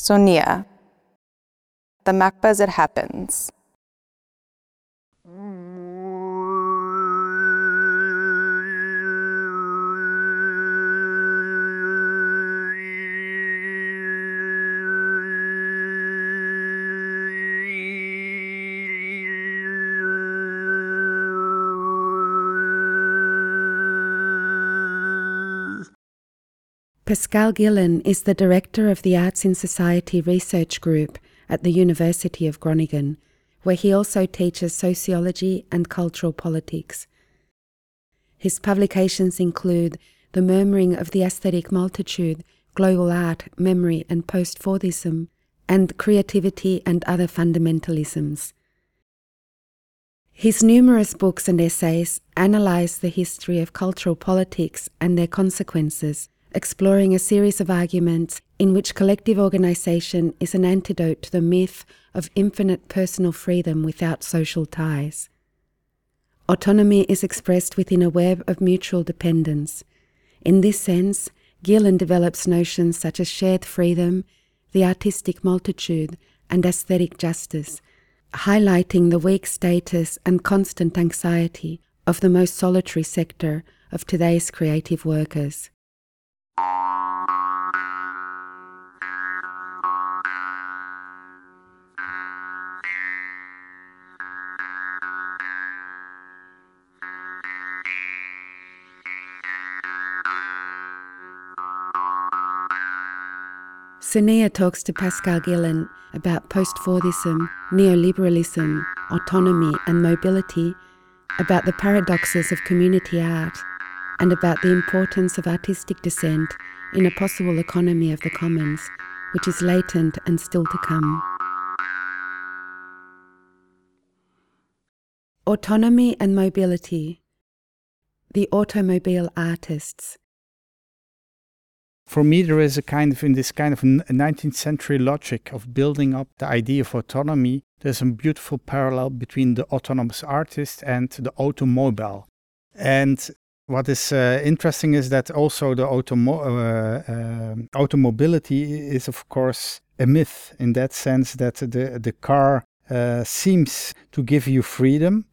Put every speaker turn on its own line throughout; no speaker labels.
Sonia. The Makbaz It Happens.
Pascal Gielen is the director of the Arts in Society Research Group at the University of Groningen, where he also teaches sociology and cultural politics. His publications include The Murmuring of the Aesthetic Multitude, Global Art, Memory and Post-Fordism, and Creativity and Other Fundamentalisms. His numerous books and essays analyze the history of cultural politics and their consequences exploring a series of arguments in which collective organisation is an antidote to the myth of infinite personal freedom without social ties. Autonomy is expressed within a web of mutual dependence. In this sense, Gielen develops notions such as shared freedom, the artistic multitude, and aesthetic justice, highlighting the weak status and constant anxiety of the most solitary sector of today's creative workers. Sonia talks to Pascal Gielen about post-Fordism, neoliberalism, autonomy and mobility, about the paradoxes of community art, and about the importance of artistic dissent in a possible economy of the commons, which is latent and still to come. Autonomy and mobility. The automobile artists
for me, there is a kind of, in this kind of 19th century logic of building up the idea of autonomy, there's a beautiful parallel between the autonomous artist and the automobile. And what is uh, interesting is that also the automo- uh, uh, automobility is, of course, a myth in that sense that the, the car uh, seems to give you freedom.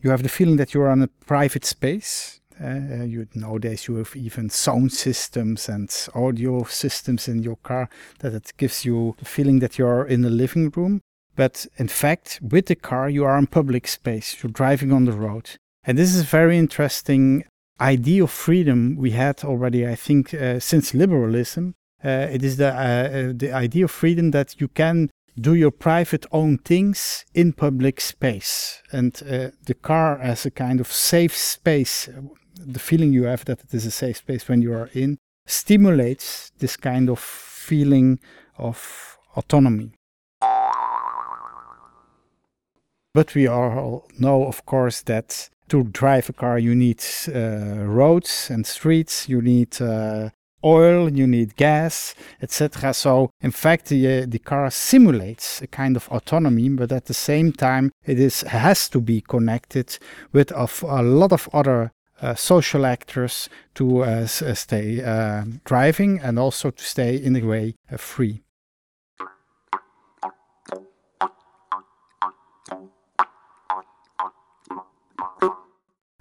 You have the feeling that you're on a private space uh, you nowadays you have even sound systems and audio systems in your car that it gives you the feeling that you're in a living room. But in fact, with the car, you are in public space. You're driving on the road, and this is a very interesting idea of freedom we had already. I think uh, since liberalism, uh, it is the uh, the idea of freedom that you can do your private own things in public space and uh, the car as a kind of safe space the feeling you have that it is a safe space when you are in stimulates this kind of feeling of autonomy. But we all know, of course, that to drive a car you need uh, roads and streets, you need uh, oil, you need gas, etc. So, in fact, the, uh, the car simulates a kind of autonomy, but at the same time, it is has to be connected with a, lot of other uh, social actors to uh, uh, stay driving and also to stay in a way free.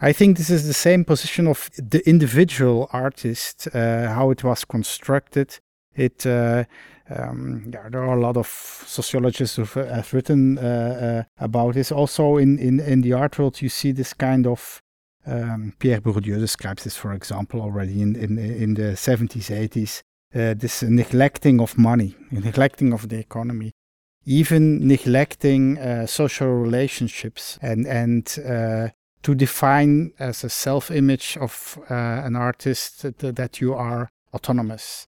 I think this is the same position of the individual artist, uh, how it was constructed. It uh, um, yeah, there are a lot of sociologists who have written uh, about this. Also, in, in in the art world, you see this kind of um, Pierre Bourdieu describes this, for example, already in, in, in the 70s, 80s. Uh, this neglecting of money, neglecting of the economy, even neglecting uh, social relationships, and and uh, to define as a self-image of uh, an artist that, that you are autonomous.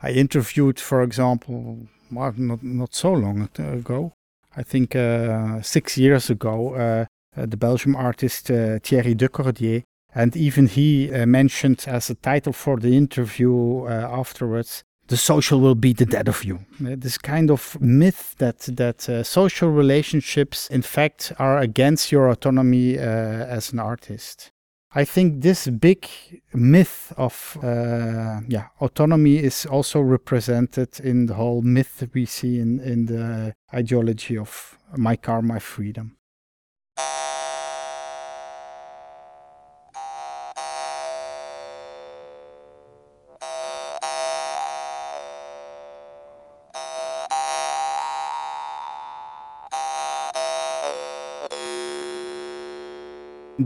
I interviewed, for example, not not so long ago, I think uh, six years ago, uh, uh, the Belgian artist Thierry De Cordier, and even he mentioned as a title for the interview afterwards the social will be the death of you. This kind of myth that that uh, social relationships, in fact, are against your autonomy uh, as an artist. I think this big myth of uh, yeah autonomy is also represented in the whole myth we see in, in the ideology of my car, my freedom.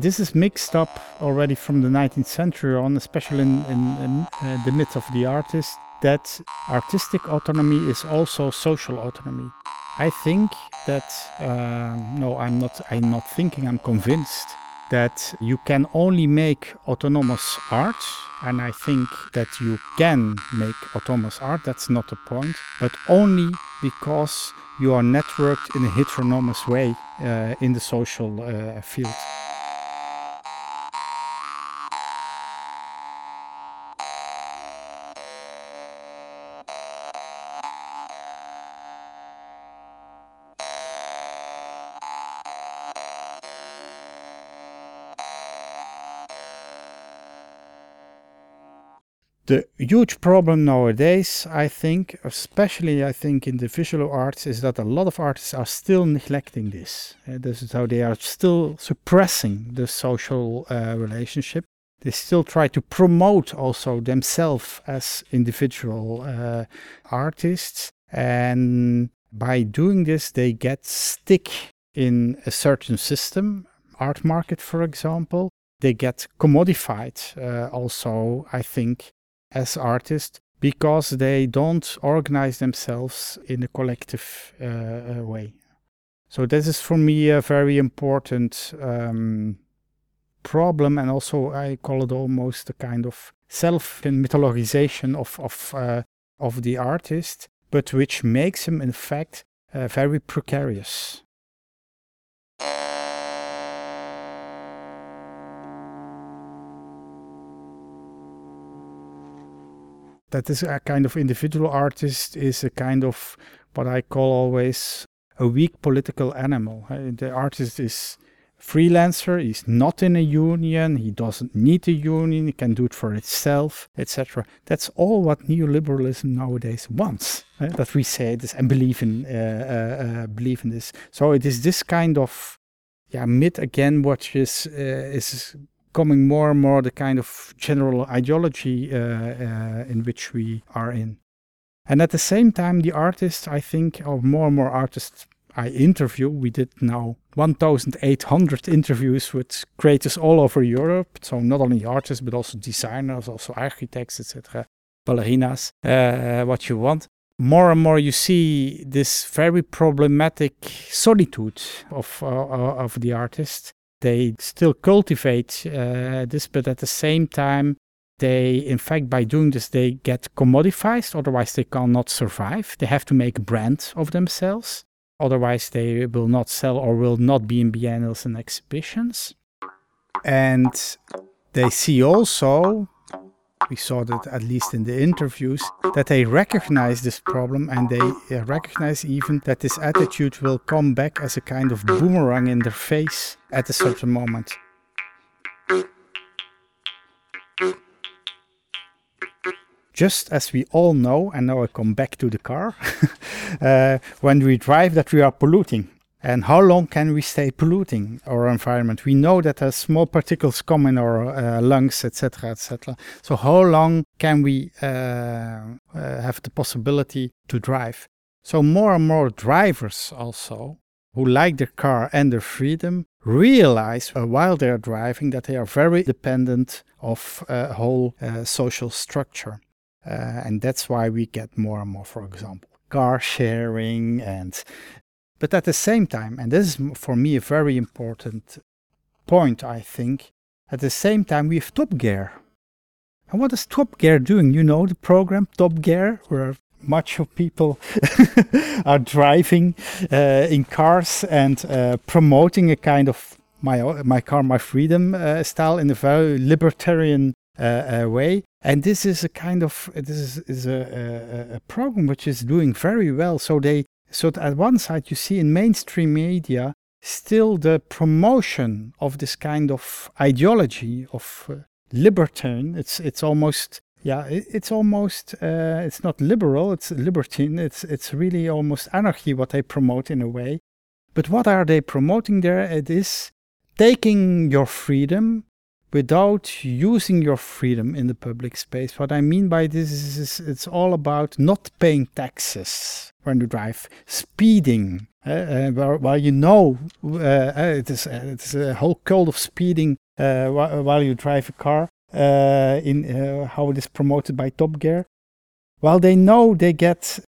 This is mixed up already from the 19th century on, especially in, in, in uh, the myth of the artist, that artistic autonomy is also social autonomy. I think that uh, no, I'm not. I'm not thinking. I'm convinced that you can only make autonomous art, and I think that you can make autonomous art. That's not the point, but only because you are networked in a heteronomous way uh, in the social uh, field. The huge problem nowadays, I think, especially I think in the visual arts, is that a lot of artists are still neglecting this. Uh, this is how they are still suppressing the social uh, relationship. They still try to promote also themselves as individual uh, artists, and by doing this, they get stick in a certain system, art market, for example. They get commodified, uh, also, I think, as artists because they don't organize themselves in a collective uh, uh, way. So this is for me a very important um, problem, and also I call it almost a kind of self mythologization of of uh, of the artist, but which makes him in fact uh, very precarious. That is a kind of individual artist is a kind of what I call always a weak political animal. The artist is freelancer, he's not in a union, he doesn't need a union, he can do it for itself, etc. That's all what neoliberalism nowadays wants. That we say this and believe in uh, uh, uh, believe in this. So it is this kind of yeah myth again, which is uh, is becoming more and more the kind of general ideology uh, uh, in which we are in. And at the same time, the artists, I think, or more and more artists I interview, we did now 1,800 interviews with creators all over Europe. So not only artists, but also designers, also architects, etc., ballerinas, uh, what you want. More and more, you see this very problematic solitude of uh, of the artist, they still cultivate uh, this, but at the same time, they, in fact, by doing this, they get commodified. Otherwise, they cannot survive. They have to make a brand of themselves. Otherwise, they will not sell or will not be in biennials and exhibitions. And they see also we saw that at least in the interviews, that they recognize this problem and they uh, recognize even that this attitude will come back as a kind of boomerang in their face at a certain moment. Just as we all know, and now I come back to the car, uh, when we drive that we are polluting and how long can we stay polluting our environment? We know that as small particles come in our uh, lungs, etc., etc. So how long can we uh, uh, have the possibility to drive? So more and more drivers also who like their car and their freedom realize uh, while they are driving that they are very dependent of a whole uh, social structure. Uh, and that's why we get more and more, for example, car sharing and but at the same time, and this is for me a very important point, I think, at the same time we have Top Gear. And what is Top Gear doing? You know the program Top Gear, where much of people are driving uh, in cars and uh, promoting a kind of my my car, my freedom uh, style in a very libertarian uh, uh, way. And this is a kind of this is, is a, a, a program which is doing very well. So they so at one side, you see in mainstream media still the promotion of this kind of ideology of uh, libertine. It's it's almost yeah, it, it's almost uh, it's not liberal. It's libertine. It's it's really almost anarchy what they promote in a way. But what are they promoting there? It is taking your freedom without using your freedom in the public space. What I mean by this is, it's all about not paying taxes when you drive, speeding. Uh, uh, while, while, you know uh, uh it is uh, it is a whole cult of speeding uh, while, while, you drive a car. in how it is promoted by Top Gear, while they know they get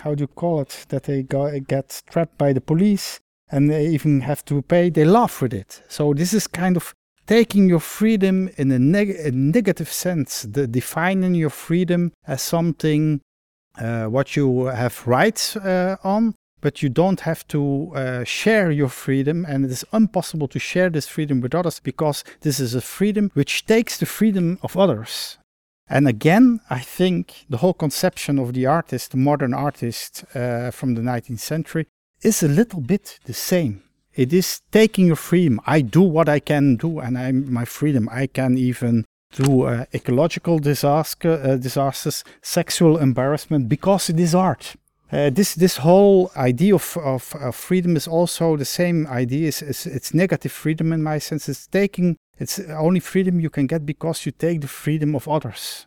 how do you call it that they go, get trapped by the police and they even have to pay, they laugh with it. So this is kind of taking your freedom in a, neg- a negative sense, the defining your freedom as something uh, what you have rights uh, on, but you don't have to uh, share your freedom, and it is impossible to share this freedom with others because this is a freedom which takes the freedom of others. And again, I think the whole conception of the artist, the modern artist uh, from the 19th century, is a little bit the same. It is taking your freedom. I do what I can do, and I'm my freedom. I can even do uh, ecological disaster, uh, disasters, sexual embarrassment, because it is art. Uh, this this whole idea of, of, of, freedom is also the same idea. It's, it's, it's, negative freedom in my sense. It's taking it's only freedom you can get because you take the freedom of others.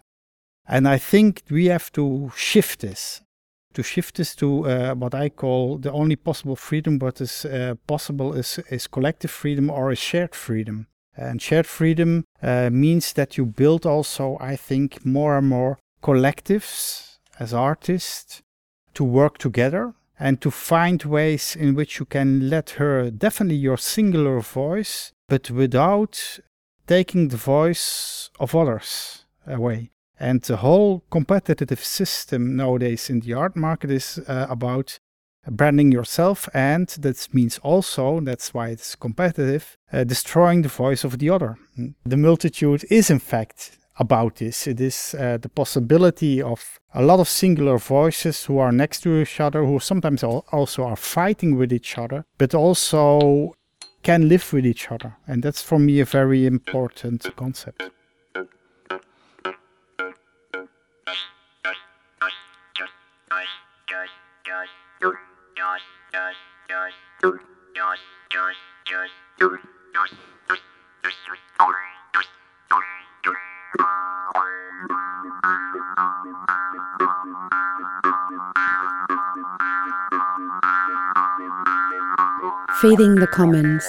And I think we have to shift this to shift this to uh, what I call the only possible freedom, what is uh, possible is, is collective freedom or is shared freedom. And shared freedom uh, means that you build also, I think, more and more collectives as artists to work together and to find ways in which you can let her definitely your singular voice, but without taking the voice of others away. And the whole competitive system nowadays in the art market is uh, about branding yourself, and that means also, that's why it's competitive, uh, destroying the voice of the other. The multitude is, in fact, about this. It is uh, the possibility of a lot of singular voices who are next to each other, who sometimes also are fighting with each other, but also can live with each other. And that's for me a very important concept.
Feeding the Commons.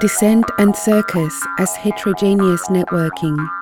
Dissent and Circus as Heterogeneous Networking.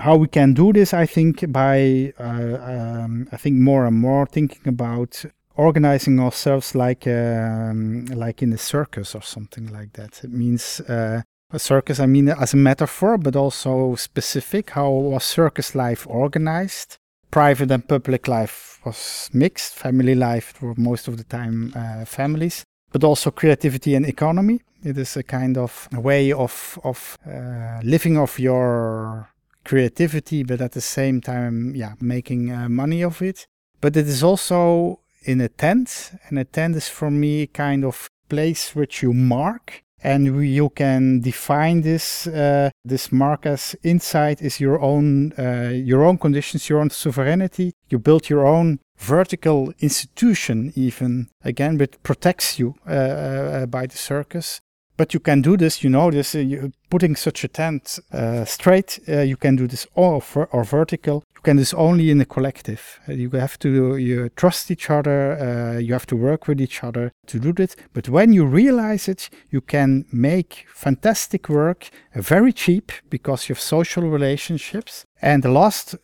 How we can do this, I think, by uh, um, I think more and more thinking about organizing ourselves like um, like in a circus or something like that. It means uh, a circus. I mean as a metaphor, but also specific. How was circus life organized? Private and public life was mixed. Family life for most of the time uh, families, but also creativity and economy. It is a kind of way of of uh, living off your creativity, but at the same time, yeah, making uh, money of it. But it is also in a tent, and a tent is for me kind of place which you mark and you can define this uh, this mark as inside is your own uh, your own conditions your own sovereignty you build your own vertical institution even again which protects you uh, uh by the circus but you can do this, you know this, uh, putting such a tent uh, straight, uh, you can do this or, or vertical. You can do this only in a collective. You have to you trust each other, uh, you have to work with each other to do this. But when you realize it, you can make fantastic work uh, very cheap because you have social relationships. And the last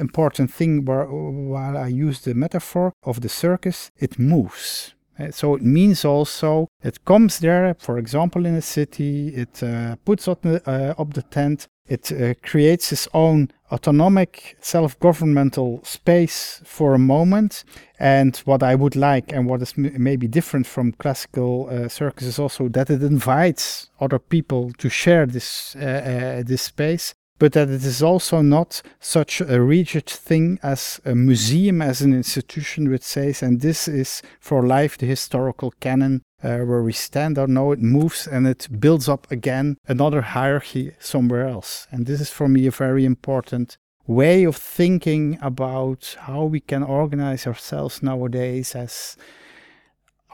important thing, where, while I use the metaphor of the circus, it moves so it means also it comes there, for example, in a city, it uh, puts up the, uh, up the tent, it uh, creates its own autonomic self-governmental space for a moment. And what I would like, and what is m- maybe different from classical uh, circus, is also that it invites other people to share this uh, this space. But that it is also not such a rigid thing as a museum, as an institution which says, and this is for life the historical canon uh, where we stand or no, it moves and it builds up again another hierarchy somewhere else. And this is for me a very important way of thinking about how we can organize ourselves nowadays as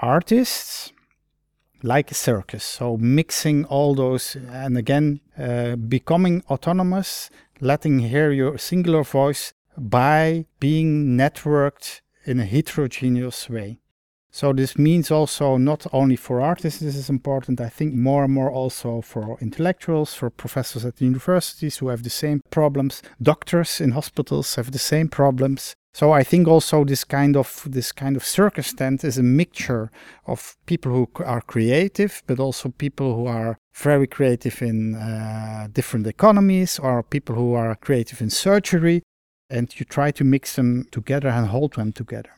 artists like a circus. So mixing all those and again uh, becoming autonomous, letting hear your singular voice by being networked in a heterogeneous way. So this means also not only for artists this is important, I think more and more also for intellectuals, for professors at the universities who have the same problems, doctors in hospitals have the same problems. So I think also this kind of this kind of circus tent is a mixture of people who are creative, but also people who are very creative in uh, different economies, or people who are creative in surgery, and you try to mix them together and hold them together.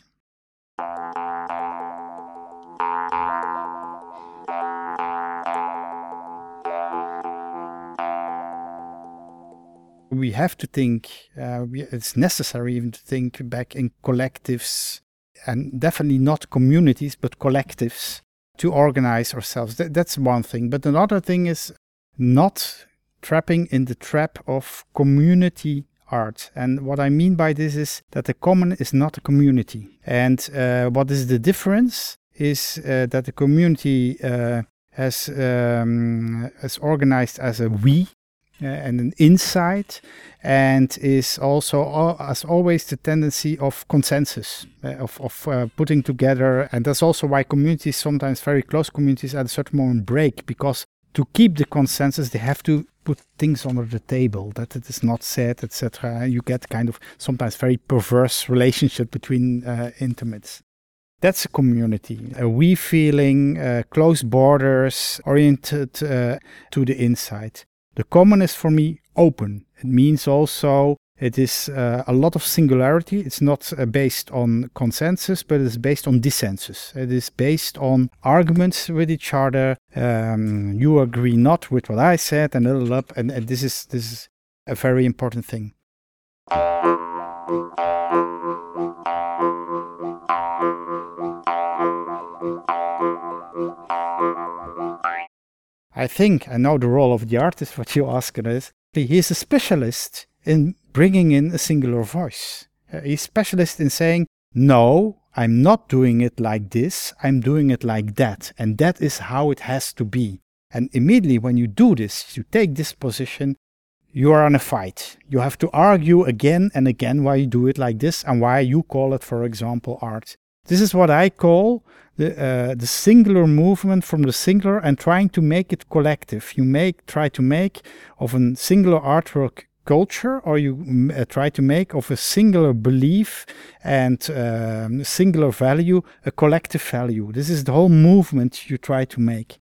We have to think, uh, we, it's necessary even to think back in collectives and definitely not communities, but collectives to organize ourselves. Th- that's one thing. But another thing is not trapping in the trap of community art. And what I mean by this is that the common is not a community. And uh, what is the difference is uh, that the community uh, has um, organized as a we and an insight, and is also as always the tendency of consensus uh, of, of uh, putting together. And that's also why communities sometimes very close communities at a certain moment break because to keep the consensus they have to put things under the table that it is not said etc you get kind of sometimes very perverse relationship between uh, intimates. That's a community a we feeling uh, close borders oriented uh, to the inside the common is for me open. It means also it is uh, a lot of singularity. It's not uh, based on consensus, but it's based on dissensus. It is based on arguments with each other. Um, you agree not with what I said, and little up, and, and this is this is a very important thing. I think I know the role of the artist, what you ask it is. He is. He's a specialist in bringing in a singular voice. Uh, he's specialist in saying, no, I'm not doing it like this, I'm doing it like that. And that is how it has to be. And immediately when you do this, you take this position, you are in a fight. You have to argue again and again why you do it like this and why you call it, for example, art. This is what I call the uh, the singular movement from the singular and trying to make it collective. You make try to make of a singular artwork culture, or you uh, try to make of a singular belief and um, singular value a collective value. This is the whole movement you try to make,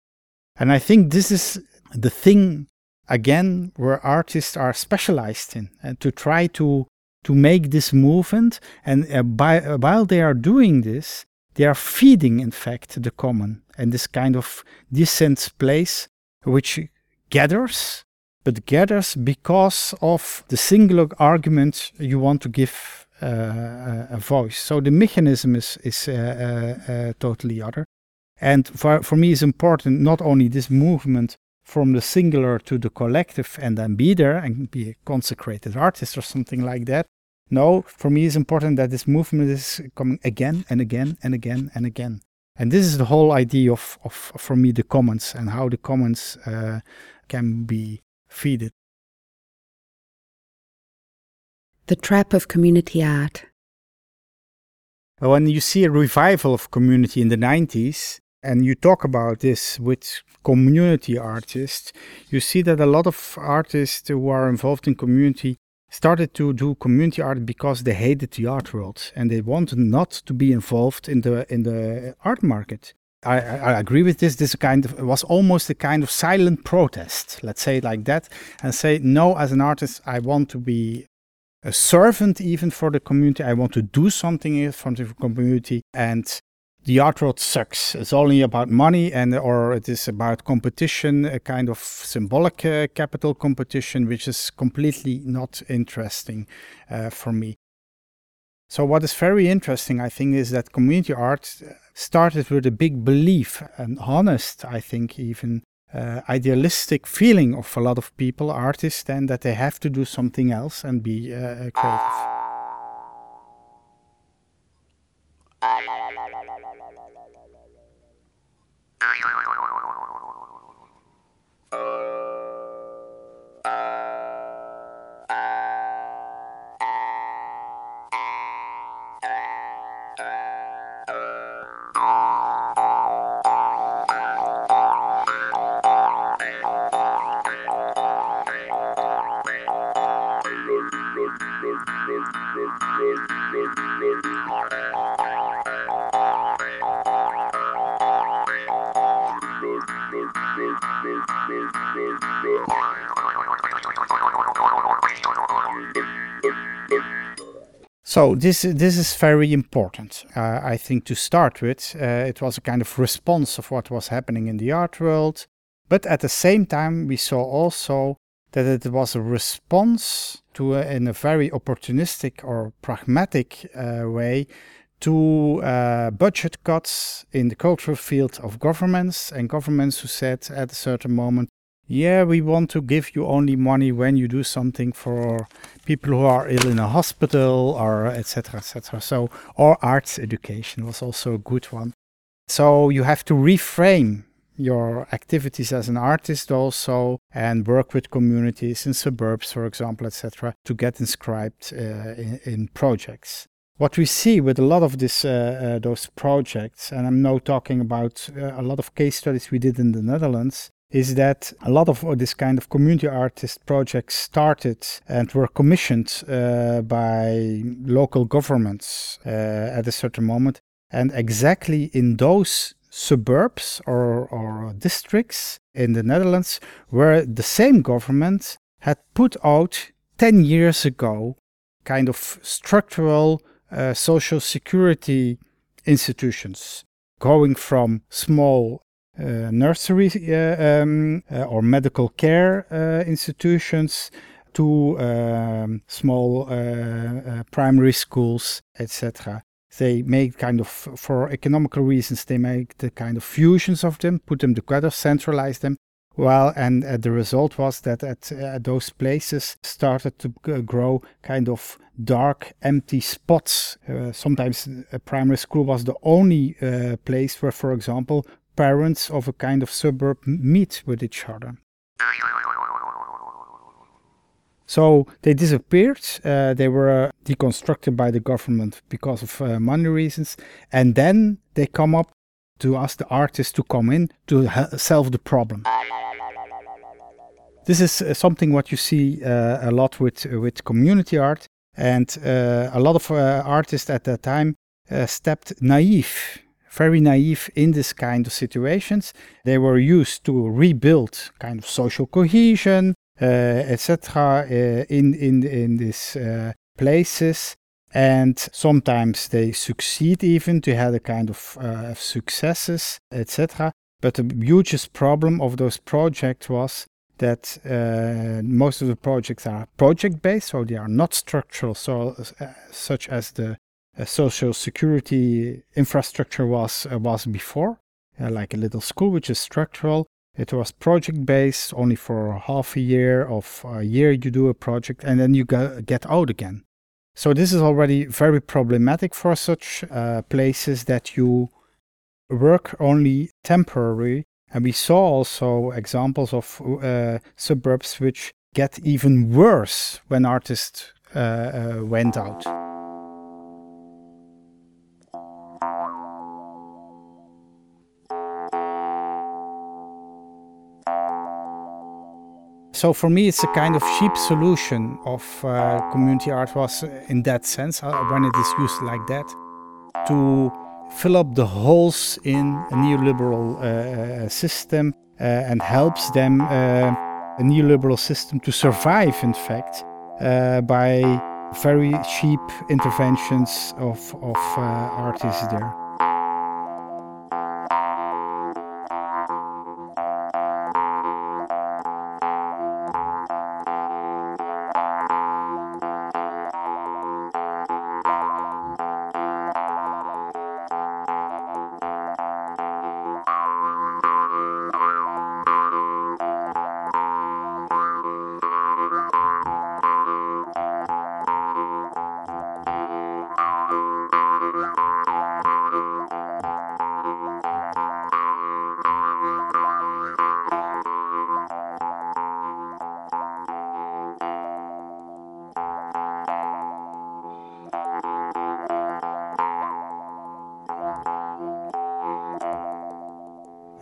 and I think this is the thing again where artists are specialized in, and to try to to make this movement. And uh, by, uh, while they are doing this, they are feeding, in fact, the common and this kind of dissent place which gathers, but gathers because of the singular argument you want to give uh, a voice. So the mechanism is, is uh, uh, uh, totally other. And for, for me, it's important not only this movement from the singular to the collective and then be there and be a consecrated artist or something like that. No, for me, it's important that this movement is coming again and again and again and again. And this is the whole idea of, of for me, the commons and how the commons uh, can be feeded.
The trap of community art.
When you see a revival of community in the 90s, and you talk about this with community artists, you see that a lot of artists who are involved in community started to do community art because they hated the art world and they wanted not to be involved in the in the art market. I, I, agree with this. This kind of was almost a kind of silent protest, let's say it like that, and say no. As an artist, I want to be a servant even for the community. I want to do something for the community, and the art world sucks. It's only about money and or it is about competition, a kind of symbolic uh, capital competition, which is completely not interesting uh, for me. So what is very interesting, I think, is that community art started with a big belief, an honest, I think, even uh, idealistic feeling of a lot of people, artists, and that they have to do something else and be uh, creative. So this this is very important, uh, I think, to start with. Uh, it was a kind of response of what was happening in the art world, but at the same time, we saw also that it was a response to, a, in a very opportunistic or pragmatic uh, way, to uh, budget cuts in the cultural field of governments and governments who said at a certain moment, yeah, we want to give you only money when you do something for people who are ill in a hospital or etc. etc. So, or arts education was also a good one. So you have to reframe your activities as an artist also and work with communities in suburbs, for example, etc., to get inscribed uh, in, in, projects. What we see with a lot of this, uh, uh, those projects, and I'm now talking about uh, a lot of case studies we did in the Netherlands, is that a lot of this kind of community artist projects started and were commissioned uh, by local governments uh, at a certain moment. And exactly in those suburbs or, or districts in the Netherlands where the same government had put out 10 years ago kind of structural uh, social security institutions going from small nursery uh, um, uh, or medical care institutions to um, small primary schools, etc they make kind of for economical reasons they make the kind of fusions of them put them together centralize them. Well and uh, the result was that at uh, those places started to grow kind of dark empty spots. Uh, sometimes a primary school was the only place where for example parents of a kind of suburb meet with each other. So they disappeared. Uh, they were uh, deconstructed by the government because of uh, money reasons. And then they come up to ask the artists to come in to solve the problem. This is uh, something what you see uh, a lot with, with community art. And uh, a lot of artists at that time stepped naive very naive in this kind of situations. They were used to rebuild kind of social cohesion, uh, etc. Uh, in in in these uh, places, and sometimes they succeed even to have a kind of uh, successes, etc. But the hugest problem of those projects was that uh, most of the projects are project based, so they are not structural, so uh, such as the social security infrastructure was uh, was before, uh, like a little school which is structural. It was project based, only for half a year of a year you do a project and then you go, get out again. So this is already very problematic for such uh, places that you work only temporary. And we saw also examples of uh, suburbs which get even worse when artists uh, uh went out. So for me, it's a kind of cheap solution of uh, community art was in that sense uh, when it is used like that to fill up the holes in a neoliberal uh, uh system uh, and helps them uh, a neoliberal system to survive. In fact, by very cheap interventions of of artists there.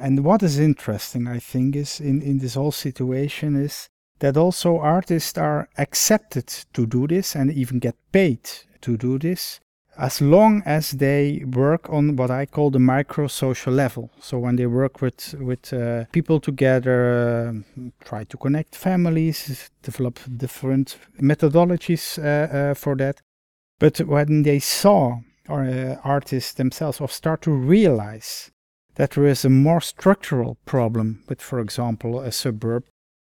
And what is interesting, I think, is in, in this whole situation is that also artists are accepted to do this and even get paid to do this as long as they work on what I call the micro social level. So when they work with with uh, people together, uh, try to connect families, develop different methodologies uh, uh for that. But when they saw or uh, artists themselves or start to realize that there is a more structural problem with, for example, a suburb,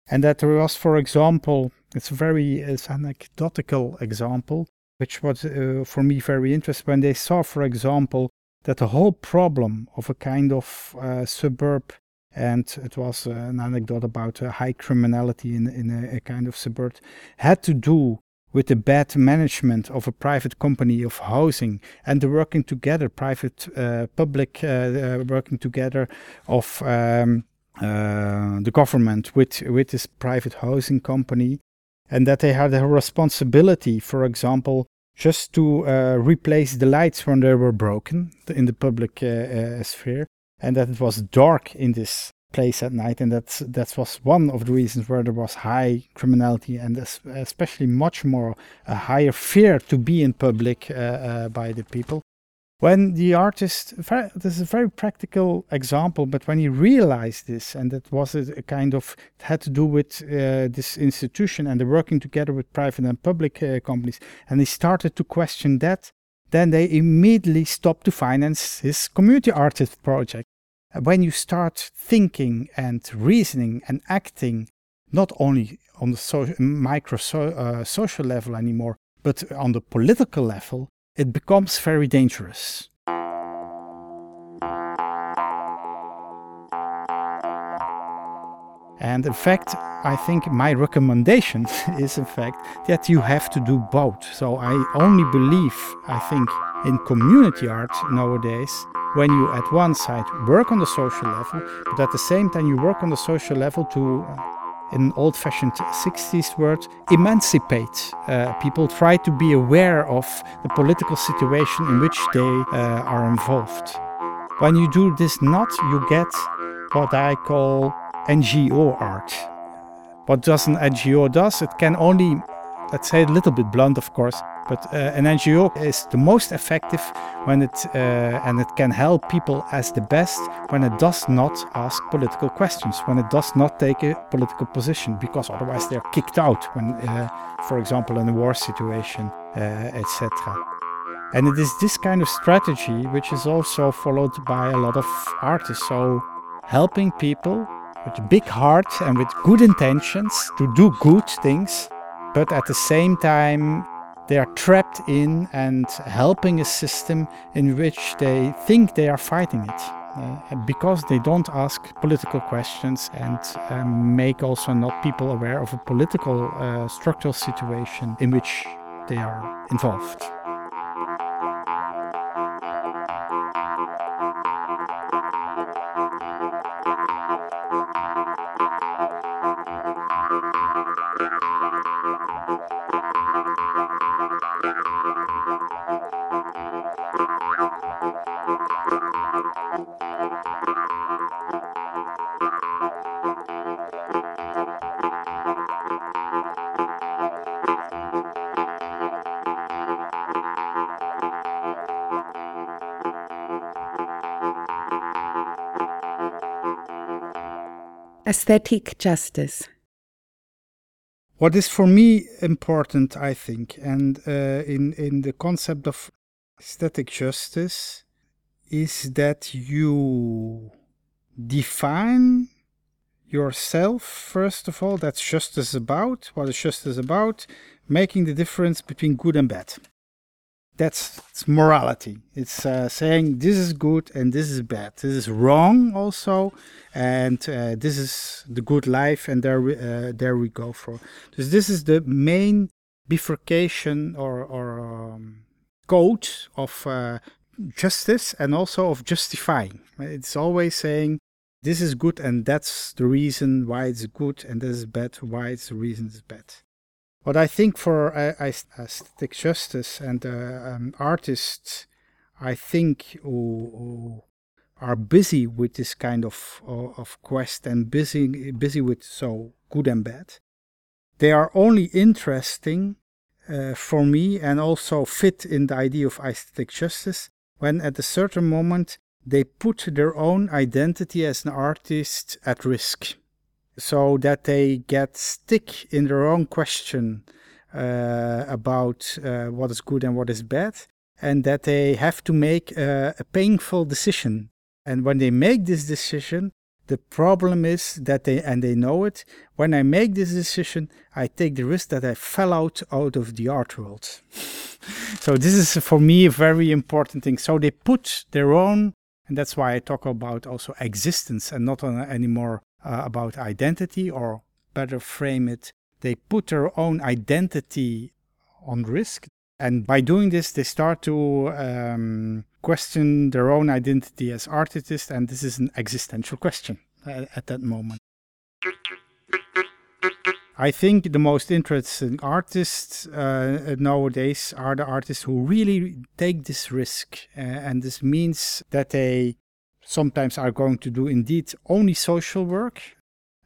and that there was, for example, it's a very it's an anecdotal example which was uh, for me very interesting when they saw, for example, that the whole problem of a kind of uh, suburb, and it was uh, an anecdote about uh, high criminality in, in a, a, kind of suburb, had to do with the bad management of a private company of housing and the working together, private, uh, public uh, working together of um, the government with, with this private housing company and that they had a responsibility, for example, just to uh, replace the lights when they were broken in the public uh, uh, sphere, and that it was dark in this place at night, and that that was one of the reasons where there was high criminality and especially much more a higher fear to be in public uh, uh, by the people. When the artist this is a very practical example but when he realized this and it was a, a kind of it had to do with uh, this institution and the working together with private and public uh, companies and he started to question that then they immediately stopped to finance his community artist project when you start thinking and reasoning and acting not only on the so, micro so, uh, social level anymore but on the political level it becomes very dangerous. And in fact, I think my recommendation is, in fact, that you have to do both. So I only believe, I think, in community art nowadays when you, at one side, work on the social level, but at the same time, you work on the social level to in old fashioned 60s word, emancipate uh, people, try to be aware of the political situation in which they uh, are involved. When you do this not, you get what I call NGO art. What does an NGO does? It can only, let's say a little bit blunt, of course, but uh, an NGO is the most effective when it uh, and it can help people as the best when it does not ask political questions, when it does not take a political position, because otherwise they are kicked out. When, uh, for example, in a war situation, uh, etc. And it is this kind of strategy which is also followed by a lot of artists. So helping people with a big heart and with good intentions to do good things, but at the same time they are trapped in and helping a system in which they think they are fighting it. Uh, because they don't ask political questions and um, make also not people aware of a political uh, structural situation in which they are involved.
Aesthetic justice.
What is for me important, I think, and uh, in, in the concept of aesthetic justice, is that you define yourself, first of all. That's justice about. What is justice about? Making the difference between good and bad that's it's morality. It's uh, saying this is good and this is bad. This is wrong also, and uh, this is the good life, and there we, uh, there we go for. So this is the main bifurcation or, or um, code of uh, justice and also of justifying. It's always saying this is good and that's the reason why it's good, and this is bad why it's the reason it's bad. What I think for uh, aesthetic justice and uh, um, artists, I think who, who, are busy with this kind of of quest and busy busy with so good and bad. They are only interesting uh, for me and also fit in the idea of aesthetic justice when at a certain moment they put their own identity as an artist at risk so that they get stick in their own question uh, about uh, what is good and what is bad and that they have to make a, a painful decision. And when they make this decision the problem is that they and they know it when i make this decision i take the risk that i fell out out of the art world. So this is for me a very important thing. So they put their own and that's why i talk about also existence and not anymore uh, about identity or better frame it they put their own identity on risk and by doing this they start to um, question their own identity as artists, and this is an existential question uh, at that moment. I think the most interesting artists uh, nowadays are the artists who really take this risk, uh, and this means that they sometimes are going to do indeed only social work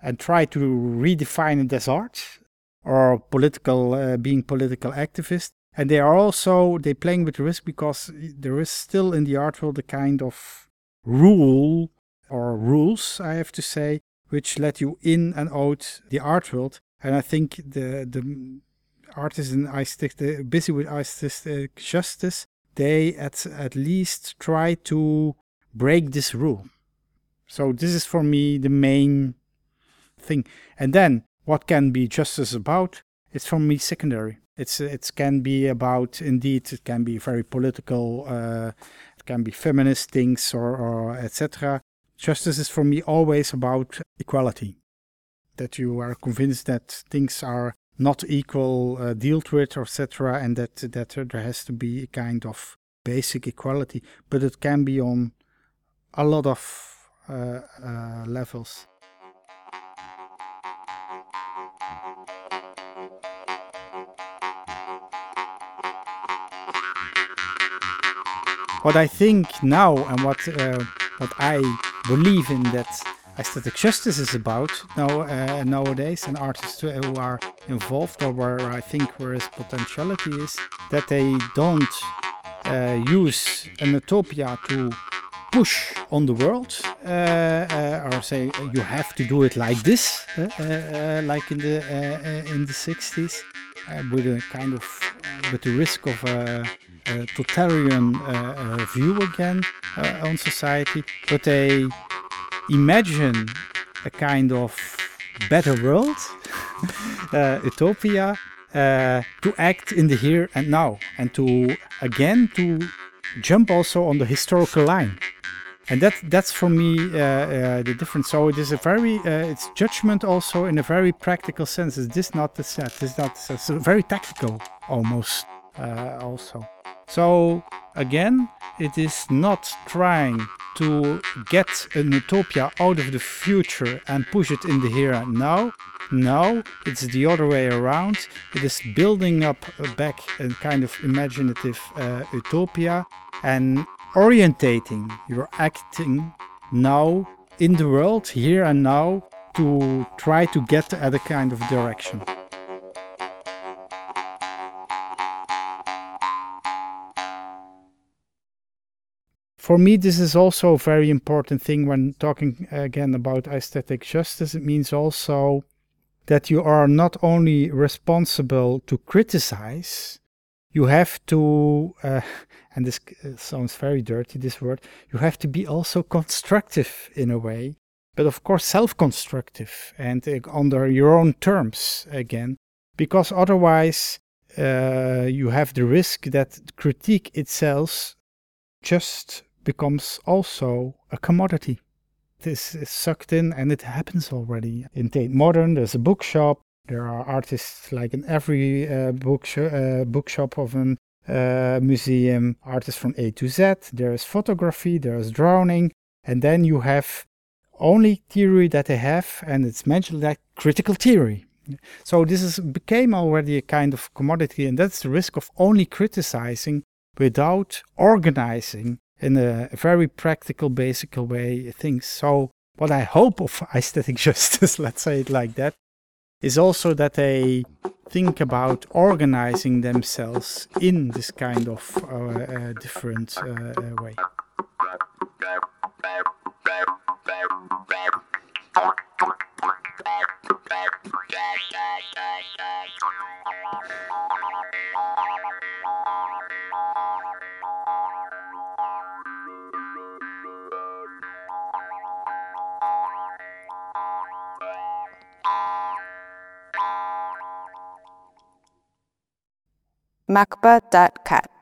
and try to redefine it as art or political uh, being political activists and they are also they playing with risk because there is still in the art world a kind of rule or rules i have to say which let you in and out the art world. And i think the the artists in stick busy with artistic justice they at at least try to break this rule so this is for me the main thing and then what can be justice about it's for me secondary it's it can be about indeed it can be very political, uh, it can be feminist things or, or etc. Justice is for me always about equality. That you are convinced that things are not equal uh, dealt with, etc., and that that there has to be a kind of basic equality, but it can be on a lot of uh, uh levels. what I think now and what uh, what I believe in that aesthetic justice is about now uh, nowadays and artists who are involved or where I think where his potentiality is that they don't uh, use an utopia to push on the world uh, uh, or say you have to do it like this uh, like in the in the 60s with a kind of with the risk of a totalitarian uh, uh, view again on society, but they imagine a kind of better world, utopia, to act in the here and now, and to again to jump also on the historical line and that that's for me uh, uh, the difference. So it is a very uh, it's judgment also in a very practical sense. Is this not the set? Is not it's very tactical almost also. So again, it is not trying to get an utopia out of the future and push it in the here and now. No, it's the other way around. It is building up back a kind of imaginative uh, utopia and orientating your acting now in the world, here and now, to try to get at a kind of direction. for me, this is also a very important thing when talking uh, again about aesthetic justice. It means also that you are not only responsible to criticize, you have to, uh, and this uh, sounds very dirty, this word, you have to be also constructive in a way, but of course self constructive and uh, under your own terms again, because otherwise uh, you have the risk that critique itself just becomes also a commodity. This is sucked in and it happens already. In Tate Modern, there's a bookshop. There are artists like in every uh, uh, bookshop of a uh, museum, artists from A to Z. There's photography, there's drawing, and then you have only theory that they have, and it's mentioned like critical theory. So this is became already a kind of commodity, and that's the risk of only criticizing without organizing in a very practical, basic way things. So what I hope of aesthetic justice, let's say it like that, is also that they think about organizing themselves in this kind of uh, uh, different uh, uh way.
macba.cat.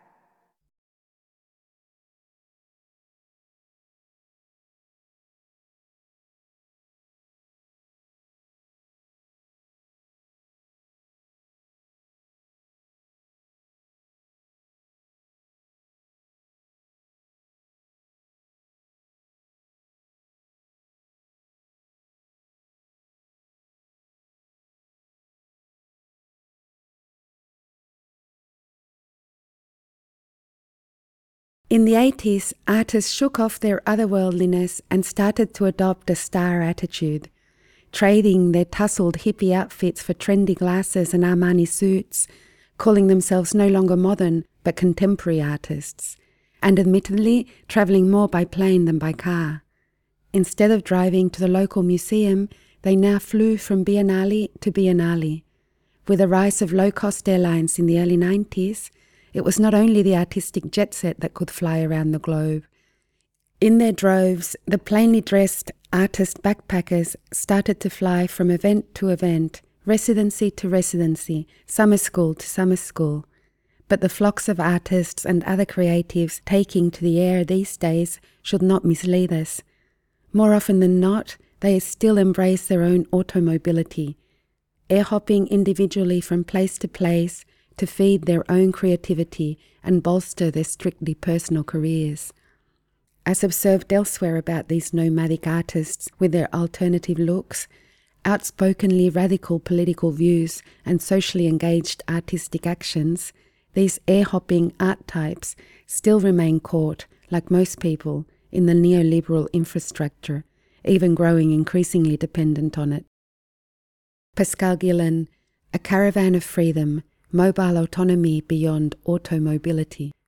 In the 80s, artists shook off their otherworldliness and started to adopt a star attitude, trading their tousled hippie outfits for trendy glasses and Armani suits, calling themselves no longer modern but contemporary artists, and admittedly travelling more by plane than by car. Instead of driving to the local museum, they now flew from Biennale to Biennale. With the rise of low cost airlines in the early 90s, it was not only the artistic jet set that could fly around the globe. In their droves, the plainly dressed artist backpackers started to fly from event to event, residency to residency, summer school to summer school. But the flocks of artists and other creatives taking to the air these days should not mislead us. More often than not, they still embrace their own automobility, air hopping individually from place to place, to feed their own creativity and bolster their strictly personal careers. As observed elsewhere about these nomadic artists with their alternative looks, outspokenly radical political views, and socially engaged artistic actions, these air hopping art types still remain caught, like most people, in the neoliberal infrastructure, even growing increasingly dependent on it. Pascal Gielen, A Caravan of Freedom, Mobile Autonomy Beyond Automobility.